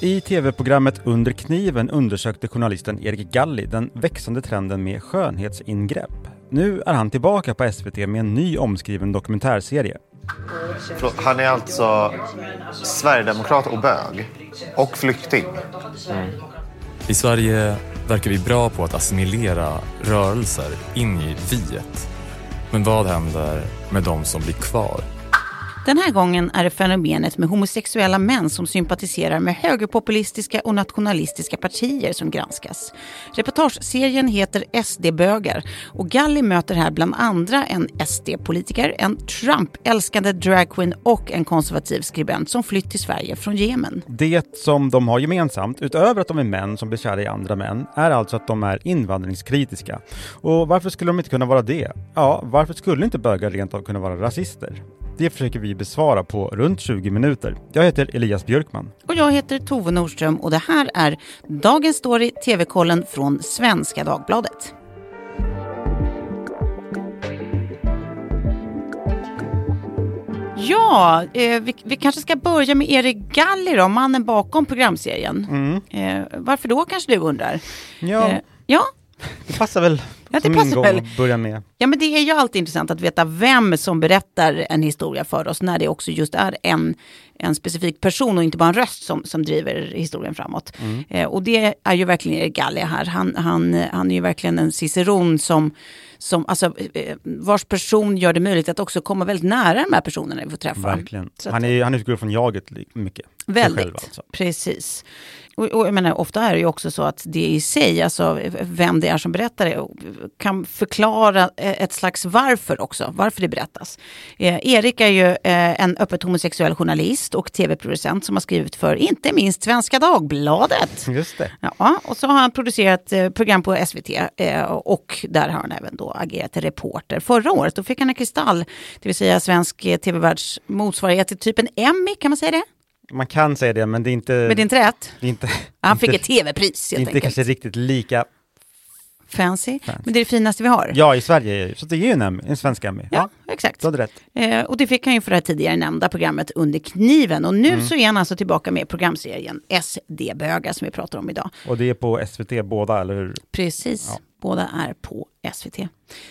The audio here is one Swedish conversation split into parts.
I tv-programmet Under kniven undersökte journalisten Erik Galli den växande trenden med skönhetsingrepp. Nu är han tillbaka på SVT med en ny omskriven dokumentärserie. Han är alltså sverigedemokrat och bög. Och flykting. I Sverige verkar vi bra på att assimilera rörelser in i viet. Men vad händer med de som blir kvar? Den här gången är det fenomenet med homosexuella män som sympatiserar med högerpopulistiska och nationalistiska partier som granskas. Reportageserien heter SD-bögar och Galli möter här bland andra en SD-politiker, en Trump-älskande dragqueen och en konservativ skribent som flytt till Sverige från Jemen. Det som de har gemensamt, utöver att de är män som blir kära i andra män, är alltså att de är invandringskritiska. Och varför skulle de inte kunna vara det? Ja, varför skulle inte bögar rent av kunna vara rasister? Det försöker vi besvara på runt 20 minuter. Jag heter Elias Björkman. Och jag heter Tove Nordström och det här är Dagens Story TV-kollen från Svenska Dagbladet. Ja, eh, vi, vi, kanske ska börja med Erik Galli då, mannen bakom programserien. Mm. Eh, varför då kanske du undrar? Ja, Eh, ja, det passar väl Ja, det passar väl. börja med. Ja, men det är ju alltid intressant att veta vem som berättar en historia för oss när det också just är en, en specifik person och inte bara en röst som, som driver historien framåt. Eh, och det är ju verkligen Erik Gallia här. Han, han, han är ju verkligen en ciceron som, som alltså, eh, vars person gör det möjligt att också komma väldigt nära de här personerna vi får träffa. Verkligen. Att- Han, är, han utgår från jaget mycket. Väldigt, själv alltså. precis. Och, och jag menar, ofta är det ju också så att det i sig, alltså vem det är som berättar det, kan förklara eh, ett slags varför också, varför det berättas. Eh, Erik är ju eh, en öppet homosexuell journalist och tv-producent som har skrivit för inte minst Svenska Dagbladet. Just det. Ja, och så har han producerat eh, program på SVT eh, och där har han även då agerat reporter. Förra året då fick han en Kristall, det vill säga svensk eh, tv-världs motsvarighet till typ en Emmy, kan man säga det? Man kan säga det, men det är inte... Men det är inte rätt? det är inte, Han fick inte, ett tv-pris helt inte enkelt. kanske riktigt lika... Fancy. Men det är det finaste vi har. Ja, i Sverige är. Så det är ju en, Emmy, en svensk Emmy. Ja, exakt. Du rätt. Eh, och det fick han ju för det här tidigare nämnda programmet Under kniven. Och Mm. nu så är han alltså tillbaka med programserien SD-bögar som vi pratar om idag. Och det är på SVT båda, eller hur? Precis, Ja. båda är på SVT.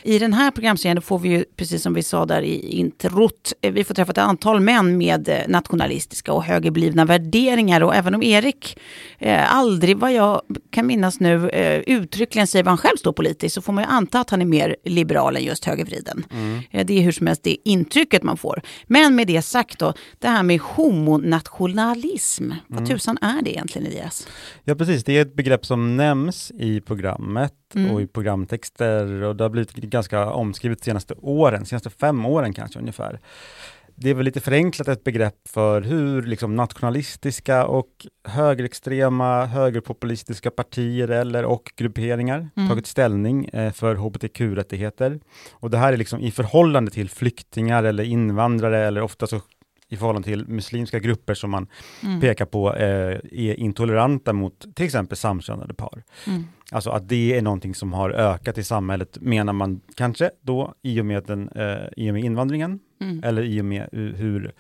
I den här programserien får vi ju, precis som vi sa där i introt, eh, vi får träffa ett antal män med eh, nationalistiska och högerblivna värderingar. Och även om Erik eh, aldrig, vad jag kan minnas nu, eh, uttryckligen säger vad han själv står politiskt, så får man ju anta att han är mer liberal än just högervriden. Eh, det är hur som helst det intrycket man får. Men med det sagt då, det här med homonationalism, vad tusan är det egentligen Elias? Ja, precis. Det är ett begrepp som nämns i programmet Mm. och i programtexter och det har blivit ganska omskrivet de senaste åren, senaste fem åren kanske ungefär. Det är väl lite förenklat ett begrepp för hur liksom nationalistiska och högerextrema, högerpopulistiska partier eller och grupperingar Mm. tagit ställning eh, för hbtq-rättigheter. Och det här är liksom i förhållande till flyktingar eller invandrare eller ofta så i förhållande till muslimska grupper som man Mm. pekar på eh, är intoleranta mot till exempel samkönade par. Mm. Alltså att det är någonting som har ökat i samhället menar man kanske då i och med, den, eh, i och med invandringen Mm. eller i och med hur,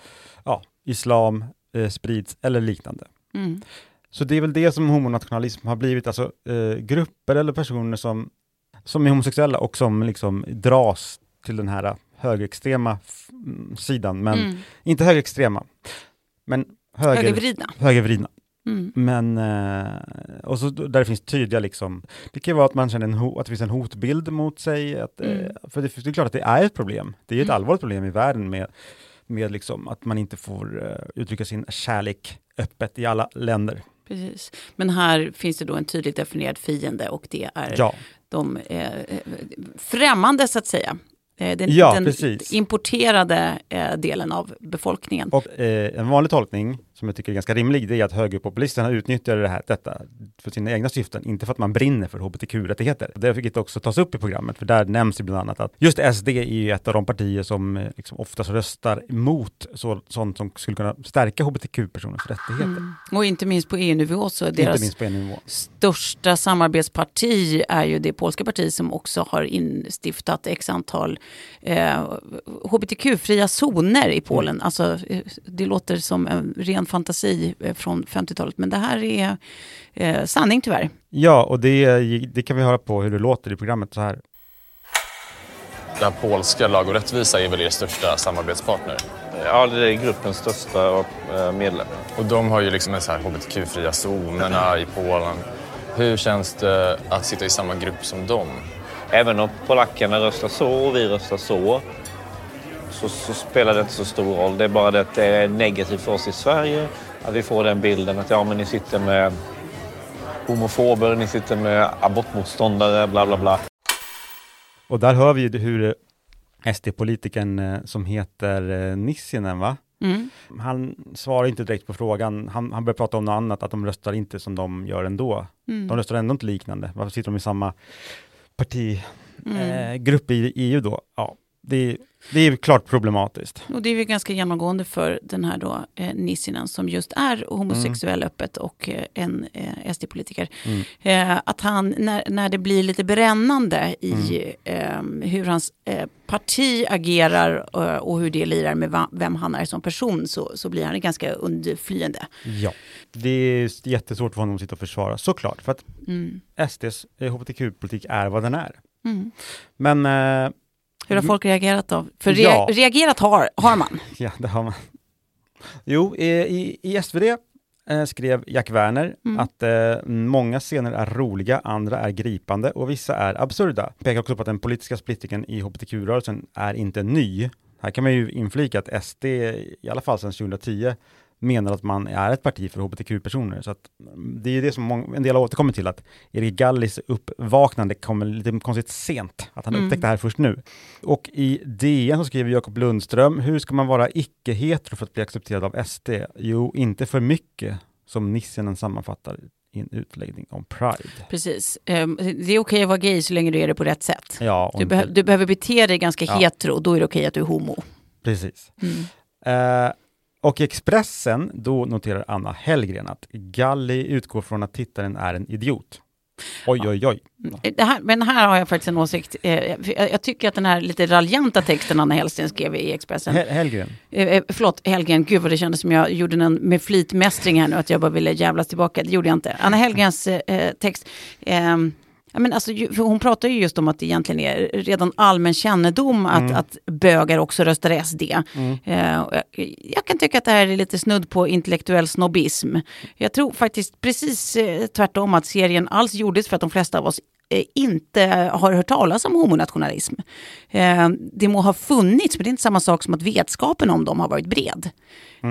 ja, islam eh, sprids eller liknande. Mm. Så det är väl det som homonationalism har blivit, alltså eh, grupper eller personer som, som är homosexuella och som liksom dras till den här högerextrema mm, sidan, men Mm. inte högerextrema, men höger, Högervridna. högervridna. Mm. Men, eh, och så där det finns tydliga liksom, det kan ju vara att man känner en att det finns en hotbild mot sig, att, eh, Mm. för det, det är klart att det är ett problem. Det är ett Mm. allvarligt problem i världen med, med liksom att man inte får eh, uttrycka sin kärlek öppet i alla länder. Precis. Men här finns det då en tydligt definierad fiende och det är Ja, de eh, främmande så att säga. Den, Ja, den importerade eh, delen av befolkningen. och eh, en vanlig tolkning som jag tycker är ganska rimlig, det är att högerpopulisterna utnyttjar det här, detta för sina egna syften, inte för att man brinner för hbtq-rättigheter. Det fick det också tas upp i programmet, för där nämns ju bland annat att just SD är ju ett av de partier som eh, liksom oftast röstar emot så, sånt som skulle kunna stärka hbtq-personers rättigheter. Mm. Och inte minst på EU-nivå så är Inte deras nivå. största samarbetsparti är ju det polska parti som också har instiftat x antal eh, hbtq-fria zoner i Polen. Alltså, eh, det låter som en ren fantasi eh, från 50-talet. Men det här är eh, sanning tyvärr. Ja, och det, det kan vi höra på hur det låter i programmet så här. Den polska Lag och rättvisa är väl er största samarbetspartner? Ja, det är gruppens största eh, medlem. Och de har ju liksom de här hbtq-fria zonerna i Polen. Hur känns det att sitta i samma grupp som dem? Även om polackerna röstar så och vi röstar så, så, så spelar det inte så stor roll. Det är bara det att det är negativt för oss i Sverige att vi får den bilden att ja, men ni sitter med homofober, ni sitter med abortmotståndare, bla bla bla. Och där hör vi ju hur SD-politikern eh, som heter eh, Nissinen, va? Mm. Han svarar inte direkt på frågan. Han, han börjar prata om något annat, att de röstar inte som de gör ändå. Mm. De röstar ändå inte liknande. Varför sitter de i samma partigrupp Mm. eh, i EU då? Ja, det, det är klart problematiskt. Och det är ju ganska genomgående för den här då, eh, Nissinen som just är homosexuell öppet och eh, en eh, SD-politiker. Mm. Eh, att han, när, när det blir lite brännande i eh, hur hans eh, parti agerar eh, och hur det lirar med vem han är som person så, så blir han ganska undflyende. Ja, det är jättesvårt för honom att sitta och försvara, såklart. För att Mm. SDs eh, hbtq-politik är vad den är. Mm. Men Hur har folk reagerat då? För rea- Ja. reagerat har, har man. Ja, det har man. Jo, i, i, i SvD eh, skrev Jack Werner Mm. att eh, många scener är roliga, andra är gripande och vissa är absurda. Pekar också på att den politiska splittringen i hbtq-rörelsen är inte ny. Här kan man ju inflika att SD, i alla fall sedan 2010, menar att man är ett parti för hbtq-personer. Så att mm, det är ju det som en del har återkommit till, att Erik Gallis uppvaknande kommer lite konstigt sent, att han Mm. upptäckte det här först nu. Och i DN så skriver Jakob Lundström, hur ska man vara icke-hetero för att bli accepterad av SD? Jo, inte för mycket, som Nissinen sammanfattar i en utläggning om Pride. Precis. Eh, det är okej att vara gay så länge du är det på rätt sätt. Ja, Du, behö- du behöver bete dig ganska Ja. hetero, då är det okej att du är homo. precis. Mm. Eh, och i Expressen, då noterar Anna Hellgren att Galli utgår från att tittaren är en idiot. Oj, oj, oj. Det här, men här har jag faktiskt en åsikt. Eh, jag, tycker att den här lite raljanta texten Anna Hellsten skrev i Expressen. Hel- Hellgren. Eh, eh, förlåt, Helgen, gud vad det kändes som jag gjorde den med flitmästring här nu, att jag bara ville jävlas tillbaka. Det gjorde jag inte. Anna Hellgrens text, ehm, ja, men alltså, hon pratar ju just om att det egentligen är redan allmän kännedom att, att bögar också röstar SD. Eh, och jag, kan tycka att det här är lite snudd på intellektuell snobbism. Jag tror faktiskt precis eh, tvärtom att serien alls gjordes för att de flesta av oss eh, inte har hört talas om homonationalism. Eh, det må ha funnits, men det är inte samma sak som att vetskapen om dem har varit bred.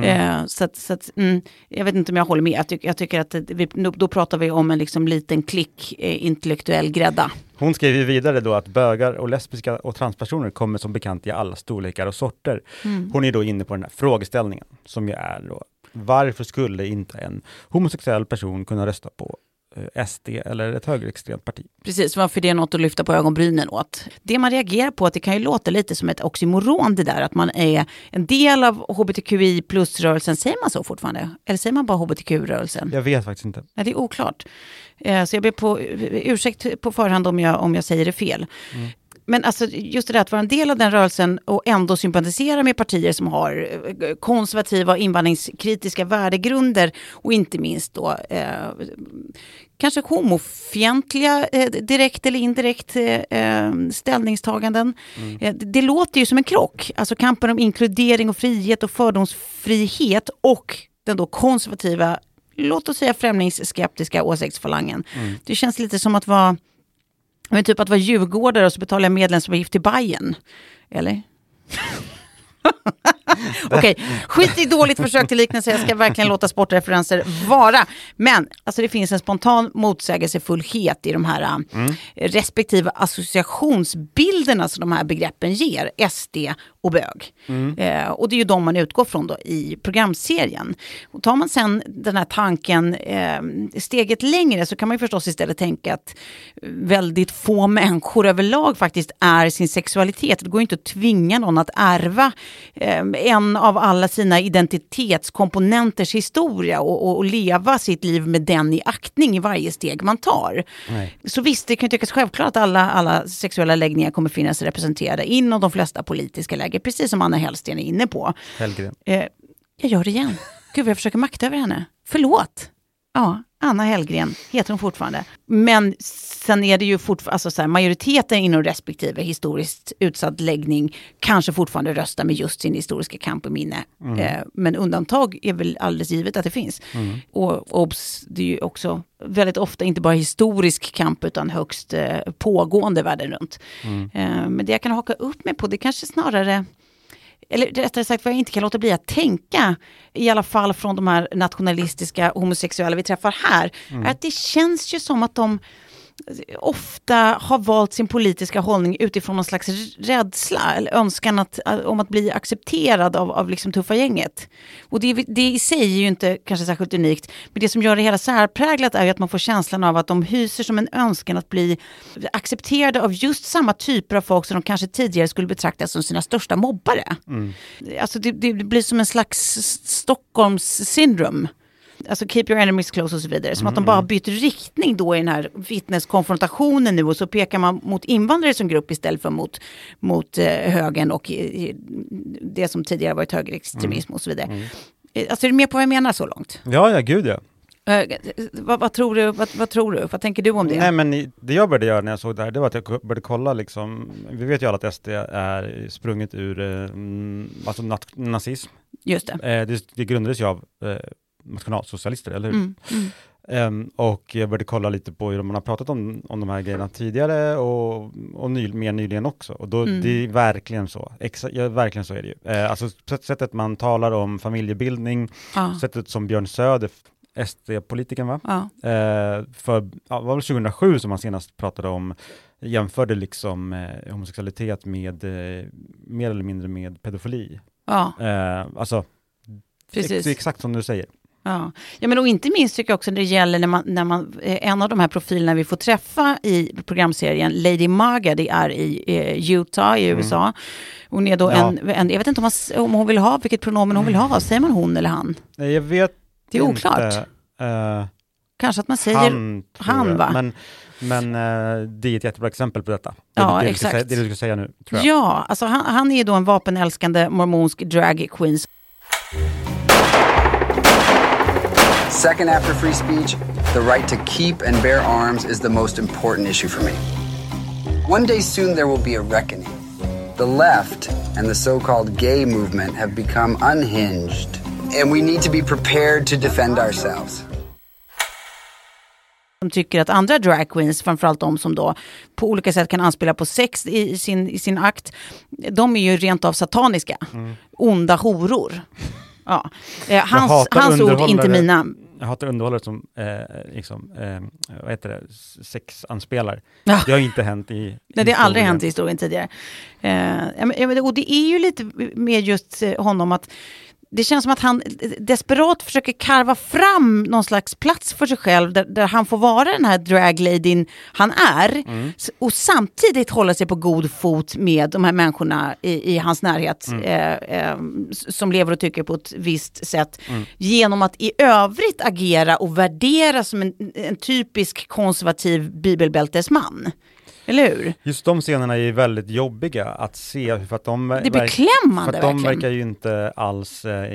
Eh, så att, så att, mm, jag vet inte om jag håller med. Jag, tyck, jag tycker att vi, då, pratar vi om en liksom liten klick eh, intellektuell grädda. Hon skriver vidare då att bögar och lesbiska och transpersoner kommer som bekant i alla storlekar och sorter. Hon är då inne på den här frågeställningen som ju är då varför skulle inte en homosexuell person kunna rösta på eh, SD eller ett högerextremt parti? Precis, varför det är något att lyfta på ögonbrynen åt. Det man reagerar på, att det kan ju låta lite som ett oxymoron det där, att man är en del av hbtqi plus-rörelsen. Säger man så fortfarande? Eller säger man bara hbtq-rörelsen? Jag vet faktiskt inte. Nej, det är oklart. Eh, Så jag ber på ursäkt på förhand om jag, om jag säger det fel. Men alltså just det där att vara en del av den rörelsen och ändå sympatisera med partier som har eh, konservativa och invandringskritiska värdegrunder och inte minst då eh, kanske homofientliga eh, direkt eller indirekt eh, eh, ställningstaganden. Eh, det, det låter ju som en krock. Alltså kampen om inkludering och frihet och fördomsfrihet och den då konservativa låt oss säga främlingsskeptiska åsiktsfalangen. Det känns lite som att vara, men typ att vara djurgårdare och så betalar jag medlemsavgift till Bayern. Eller? Okej, skit i dåligt försök till liknelse. Jag ska verkligen låta sportreferenser vara. Men alltså, det finns en spontan motsägelsefullhet i de här äh, respektive associationsbilderna som de här begreppen ger. SD och bög. Eh, och det är ju de man utgår från då i programserien. Och tar man sen den här tanken eh, steget längre så kan man ju förstås istället tänka att väldigt få människor överlag faktiskt är sin sexualitet. Det går ju inte att tvinga någon att ärva eh, en av alla sina identitetskomponenters historia och, och, och leva sitt liv med den i aktning i varje steg man tar. Nej. Så visst, det kan ju tyckas självklart att alla, alla sexuella läggningar kommer finnas representerade inom de flesta politiska läger, precis som Anna Hellsten är inne på. Hellgren. Eh, jag gör det igen. Gud, jag försöker makta över henne. Förlåt. Ja, Anna Hellgren heter hon fortfarande. Men sen är det ju fortfarande, alltså så här, majoriteten inom respektive historiskt utsatt läggning kanske fortfarande röstar med just sin historiska kamp och minne. Mm. Eh, men undantag är väl alldeles givet att det finns. Mm. Och obs, det är ju också väldigt ofta inte bara historisk kamp utan högst eh, pågående världen runt. Mm. Eh, men det jag kan haka upp mig på det kanske snarare eller rättare sagt vad jag inte kan låta bli att tänka, i alla fall från de här nationalistiska homosexuella vi träffar här, är att det känns ju som att de ofta har valt sin politiska hållning utifrån någon slags rädsla eller önskan att, om att bli accepterad av, av liksom tuffa gänget. Och det, det i sig är ju inte kanske särskilt unikt, men det som gör det hela särpräglat är ju att man får känslan av att de hyser som en önskan att bli accepterade av just samma typer av folk som de kanske tidigare skulle betrakta som sina största mobbare. Alltså det, det blir som en slags Stockholms syndrom. Alltså keep your enemies close och så vidare. Som att de bara har bytt riktning då i den här vittneskonfrontationen nu och så pekar man mot invandrare som grupp istället för mot, mot eh, högern och eh, det som tidigare varit högerextremism och så vidare. Eh, Alltså är du med på vad jag menar så långt? Ja, ja, gud ja. Eh, vad, vad, tror du, vad, vad tror du? Vad tänker du om det? Nej men det jag började göra när jag såg det här, det var att jag började kolla liksom, vi vet ju alla att SD är sprunget ur eh, mm, alltså nazism. Just det. Eh, det, det grundades ju av eh, nationalsocialister, eller hur? Mm, mm. Ehm, och jag började kolla lite på hur man har pratat om, om de här grejerna tidigare och, och ny, mer nyligen också. Och då, Mm. det är verkligen så. Exa, ja, verkligen så är det ju. Eh, alltså sätt- sättet man talar om familjebildning, Ja, sättet som Björn Söder, SD-politikern va? ja, Eh, för, ja, var väl 2007 som man senast pratade om, jämförde liksom eh, homosexualitet med, eh, mer eller mindre med pedofili. ja, Eh, alltså, precis. ex, exakt som du säger. Ja. ja, men och inte minst tycker jag också när det gäller när man, när man, eh, en av de här profilerna vi får träffa i programserien, Lady Maga, det är i eh, Utah i USA. Hon är då Ja. en, en, jag vet inte om, man, om hon vill ha, vilket pronomen hon vill ha, säger man hon eller han? Nej, jag vet Det är inte. oklart. Eh, Kanske att man säger, han, han, va? Men, men eh, det är ett jättebra exempel på detta. Det, Ja, det, du exakt. säga, det du ska säga nu, tror jag. ja, alltså han, han är då en vapenälskande mormonsk drag queen Second, after free speech, the right to keep and bear arms is the most important issue for me. One day soon, there will be a reckoning. The left and the so called gay movement have become unhinged, and we need to be prepared to defend ourselves. som tycker att andra drag queens, framförallt de som då på olika sätt kan anspela på sex i, sin, i sin akt, de är ju rent av sataniska. Onda horor. Ja. Eh, hans hans ord, inte mina. Jag hatar underhållare som eh, liksom, eh, vad heter det, sexanspelar. Ja. Det har inte hänt i Nej, det har aldrig hänt i historien tidigare. Eh, och det är ju lite med just eh, honom att det känns som att han desperat försöker karva fram någon slags plats för sig själv där, där han får vara den här dragladyn han är S- och samtidigt hålla sig på god fot med de här människorna i, i hans närhet eh, eh, s- som lever och tycker på ett visst sätt genom att i övrigt agera och värdera som en, en typisk konservativ bibelbältesman. Eller hur? Just de scenerna är ju väldigt jobbiga att se, för att de, Det är beklämmande för att de verkar ju inte alls eh,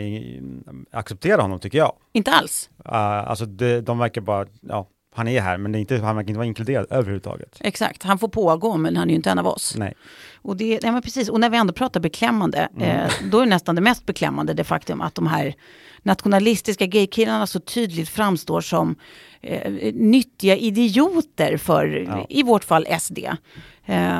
acceptera honom, tycker jag. Inte alls. Uh, alltså det, de verkar bara, ja, han är här, men det är inte, han verkar inte vara inkluderad överhuvudtaget. Exakt, han får pågå men han är ju inte en av oss. Nej. Och, det, nej, men precis. och när vi ändå pratar beklämmande, Mm. eh, då är nästan det mest beklämmande det faktum att de här nationalistiska gaykillarna så tydligt framstår som eh, nyttiga idioter för, Ja. i vårt fall SD. Eh,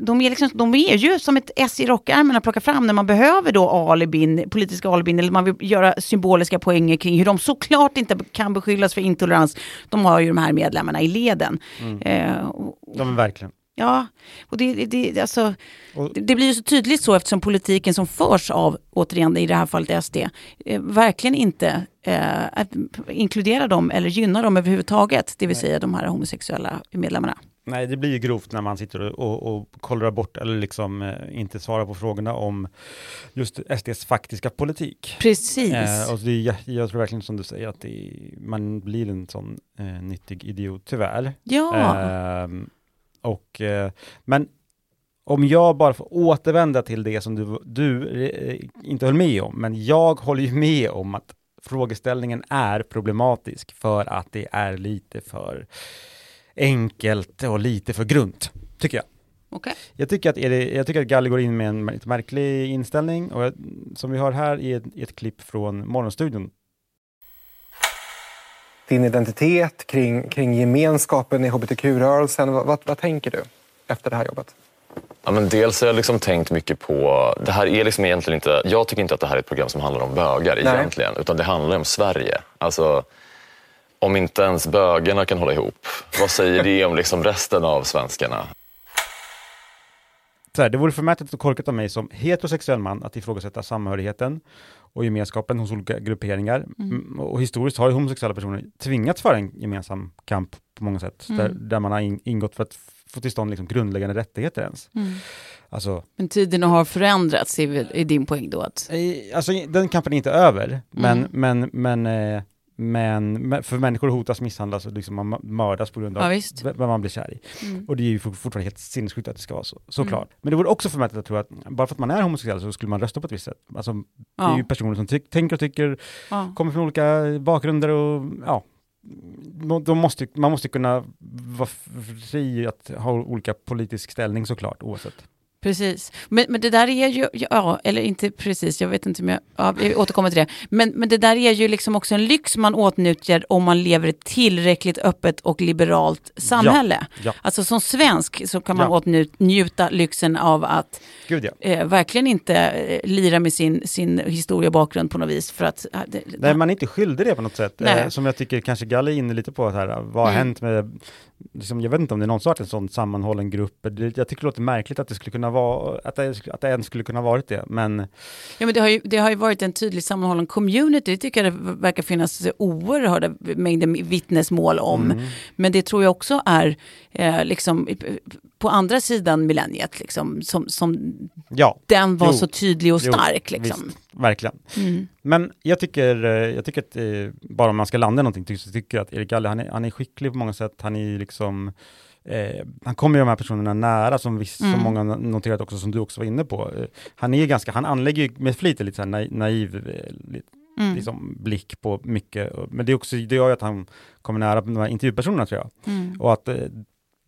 de, är liksom, de är ju som ett S i rockärmen att plocka fram när man behöver då alibin, politiska alibin eller man vill göra symboliska poänger kring hur de såklart inte kan beskyllas för intolerans. De har ju de här medlemmarna i leden. Mm. Eh, och, De är verkligen. Ja, och det, det, alltså, det blir ju så tydligt så eftersom politiken som förs av, återigen i det här fallet SD, eh, verkligen inte eh, inkludera dem eller gynna dem överhuvudtaget, det vill säga de här homosexuella medlemmarna. Nej, det blir ju grovt när man sitter och, och, och kollar bort eller liksom eh, inte svarar på frågorna om just SDs faktiska politik. Precis. Eh, och det jä- jag tror verkligen som du säger att det man blir en sån eh, nyttig idiot, tyvärr. ja, Ehm, och, eh, men om jag bara får återvända till det som du, du eh, inte höll med om, men jag håller ju med om att frågeställningen är problematisk för att det är lite för enkelt och lite för grunt, tycker jag. Okej. Jag tycker att, jag tycker att Galli går in med en lite märklig inställning och jag, som vi hör här i ett, i ett klipp från Morgonstudion din identitet, kring, kring gemenskapen i hbtq-rörelsen. Vad, vad, vad tänker du efter det här jobbet? Ja, men dels har jag liksom tänkt mycket på... Det här är liksom egentligen inte, jag tycker inte att det här är ett program som handlar om bögar Nej. egentligen. Utan det handlar om Sverige. Alltså, om inte ens bögarna kan hålla ihop, vad säger det om liksom resten av svenskarna? Så här, det vore förmätet och korkat av mig som heterosexuell man att ifrågasätta samhörigheten och gemenskapen hos olika grupperingar. Mm. Och historiskt har ju homosexuella personer tvingats föra en gemensam kamp på många sätt, där, där man har in, ingått för att få till stånd liksom grundläggande rättigheter ens. Alltså, Men tiderna har förändrats, är, är din poäng då? Att, eh, alltså, den kampen är inte över, men, men, men, eh, men, för människor hotas, misshandlas och liksom man mördas på grund av Ja, vem man blir kär i. mm. Och det är ju fort- fortfarande helt sinnessjukt att det ska vara så, såklart. Men det vore också förmätet att tro att bara för att man är homosexuell så skulle man rösta på ett visst sätt. Alltså, det är Ja. ju personer som tänker och tycker, Ja. kommer från olika bakgrunder och ja, de måste, man måste kunna vara fri att ha olika politisk ställning såklart, oavsett. Precis. Men, men det där är ju, ja, eller inte precis, jag vet inte om jag, ja, jag återkommer till det. Men, men det där är ju liksom också en lyx man åtnjuter om man lever i ett tillräckligt öppet och liberalt samhälle. Ja. Alltså som svensk så kan man Ja. åtnjuta lyxen av att Gud ja. eh, verkligen inte eh, lira med sin, sin historia och bakgrund på något vis. För att, eh, det, Nej, man är inte skyldig det på något sätt. Eh, som jag tycker kanske Galle är inne lite på här, vad har Mm. hänt med, liksom, jag vet inte om det är någon sorts en sån sammanhållen grupp. Det, jag tycker det låter märkligt att det skulle kunna vara, att det, att det ens skulle kunna varit det, men Ja, men det, har ju, det har ju varit en tydlig sammanhållen community. Det tycker jag det verkar finnas oerhörda mängder vittnesmål om. Mm. Men det tror jag också är eh, liksom, på andra sidan millenniet, liksom, som, som ja. den var Jo. så tydlig och Jo, stark. Liksom. Visst, verkligen. Mm. Men jag tycker, eh, jag tycker att eh, bara om man ska landa i någonting, så tycker jag att Erik Galle, han är, han är skicklig på många sätt. Han är liksom, eh, han kommer ju de här personerna nära, som, viss, Mm. som många noterat också, som du också var inne på. Eh, han är ganska, han anlägger ju med flit lite så naiv, naiv eh, li- Mm. liksom, blick på mycket. Men det, är också, det gör ju att han kommer nära de här intervjupersonerna tror jag. Mm. Och att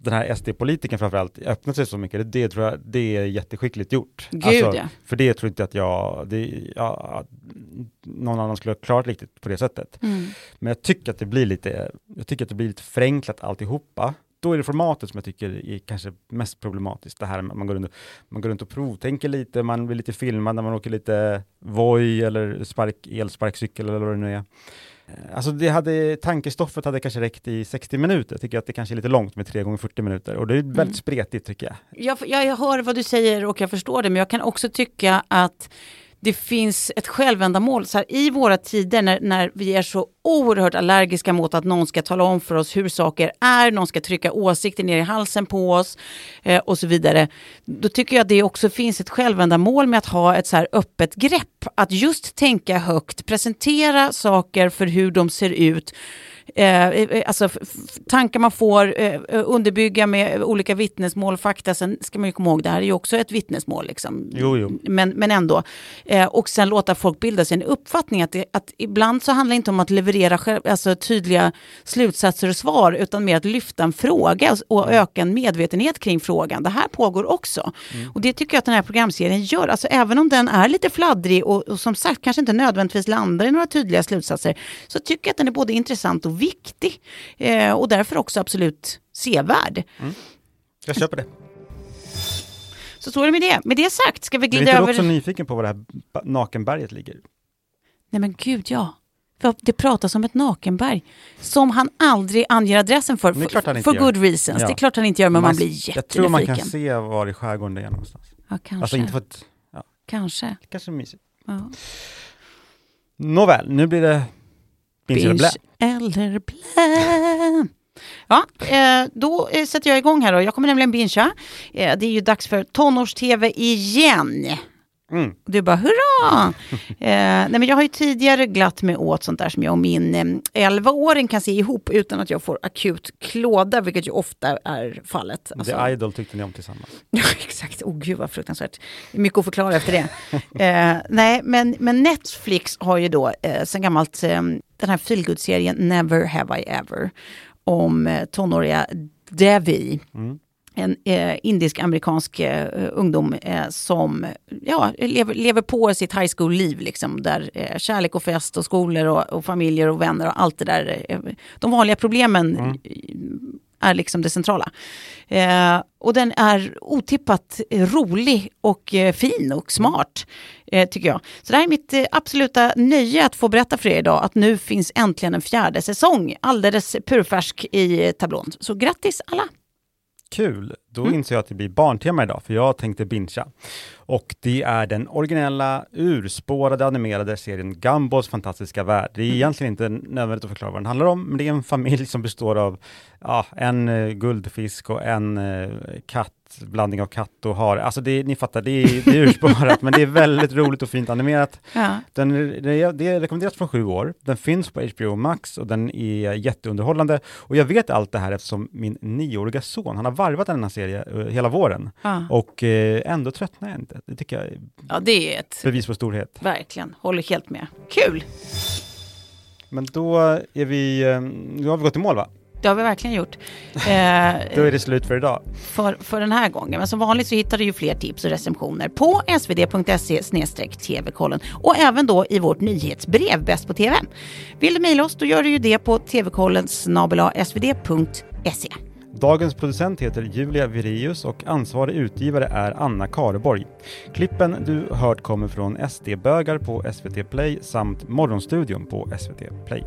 den här SD-politikern framförallt öppnar sig så mycket, det, det tror jag, det är jätteskickligt gjort. Gud Alltså, ja. för det tror inte att jag, det, ja, någon annan skulle ha klarat riktigt på det sättet. Mm. Men jag tycker att det blir lite, jag tycker att det blir lite förenklat alltihopa. Då är det formatet som jag tycker är kanske mest problematiskt. Det här med att man går runt och, man går runt och provtänker lite, man blir lite filmad när man åker lite Voi eller spark, elsparkcykel eller vad det nu är. Eh, Alltså det hade, tankestoffet hade kanske räckt i 60 minuter. Jag tycker att det kanske är lite långt med 3 gånger 40 minuter och det är väldigt Mm. spretigt tycker jag. Jag, jag, jag hör vad du säger och jag förstår det, men jag kan också tycka att det finns ett självändamål. Så här, I våra tider när, när vi är så oerhört allergiska mot att någon ska tala om för oss hur saker är, någon ska trycka åsikter ner i halsen på oss eh, och så vidare. Då tycker jag att det också finns ett självändamål med att ha ett så här öppet grepp. Att just tänka högt, presentera saker för hur de ser ut. Eh, eh, alltså tankar man får, eh, underbygga med olika vittnesmål, fakta. Sen ska man ju komma ihåg, det här är ju också ett vittnesmål. Liksom. Jo, jo. Men, men ändå. Eh, och sen låta folk bilda sig en uppfattning. Att, det, att ibland så handlar det inte om att leverera själv, alltså, tydliga slutsatser och svar, utan mer att lyfta en fråga och öka en medvetenhet kring frågan. Det här pågår också. Och det tycker jag att den här programserien gör. Alltså, även om den är lite fladdrig och, och som sagt kanske inte nödvändigtvis landar i några tydliga slutsatser, så tycker jag att den är både intressant och viktig. Eh, och därför också absolut sevärd. Jag köper det. Så så är det med det. Med det sagt ska vi är glida över... också nyfiken på var det här nakenberget ligger. Nej men gud ja. För Det pratas om ett nakenberg som han aldrig anger adressen för. Men det är klart han inte för gör. good reasons. Ja. Det är klart han inte gör, men man, blir jättenyfiken. Jag tror man kan se var i skärgården det är någonstans. Ja, kanske. Alltså inte för att, kanske. kanske mysigt. Ja. Nåväl, nu blir det binge eller blä. Ja, eh, då eh, sätter jag igång här då. Jag kommer nämligen bingea. Eh, det är ju dags för tonårs-tv igen. Mm. Du bara hurra! eh, nej men jag har ju tidigare glatt mig åt sånt där som jag och min eh, 11-åring kan se ihop utan att jag får akut klåda, vilket ju ofta är fallet. Alltså- The Idol tyckte ni om tillsammans. Ja, exakt. Oh, gud vad fruktansvärt. Mycket att förklara efter det. eh, nej, men, men Netflix har ju då eh, sen gammalt eh, den här feelgood-serien Never Have I Ever om eh, tonåriga Devi. Mm. En eh, indisk-amerikansk eh, ungdom eh, som ja, lever, lever på sitt high school-liv. Liksom, där eh, kärlek och fest och skolor och, och familjer och vänner och allt det där. Eh, de vanliga problemen Mm. är liksom det centrala. Eh, och den är otippat rolig och fin och smart, tycker jag. Så det här är mitt absoluta nöje att få berätta för er idag att nu finns äntligen en fjärde säsong, alldeles purfärsk i tablån. Så grattis alla! Kul! Då Mm. inser jag att det blir barntema idag, för jag tänkte bingea. Och det är den originella, urspårade animerade serien Gumballs fantastiska värld. Det är Mm. egentligen inte nödvändigt att förklara vad den handlar om, men det är en familj som består av ja, en eh, guldfisk och en eh, katt, blandning av katt och hare. Alltså det, ni fattar, det är, det är urspårat, men det är väldigt roligt och fint animerat. Ja. Den, det är- det är rekommenderat från sju år. Den finns på HBO Max och den är jätteunderhållande. Och jag vet allt det här eftersom min nioåriga son, han har varvat den här serien eh, hela våren. Ja. Och eh, ändå tröttnar jag inte. Det tycker jag är ja, det är ett, bevis på storhet. verkligen, håller helt med. Kul! Men då är vi, eh, nu har vi gått i mål va? Det har vi verkligen gjort. Eh, Då är det slut för idag. för, för den här gången. Men som vanligt så hittar du ju fler tips och recensioner på svd.se tv-kollen och även då i vårt nyhetsbrev Bäst på TV. Vill du mejla oss då gör du ju det på tvkollen svd.se. Dagens producent heter Julia Virius och ansvarig utgivare är Anna Kareborg. Klippen du hört kommer från SD-bögar på SVT Play samt Morgonstudion på SVT Play.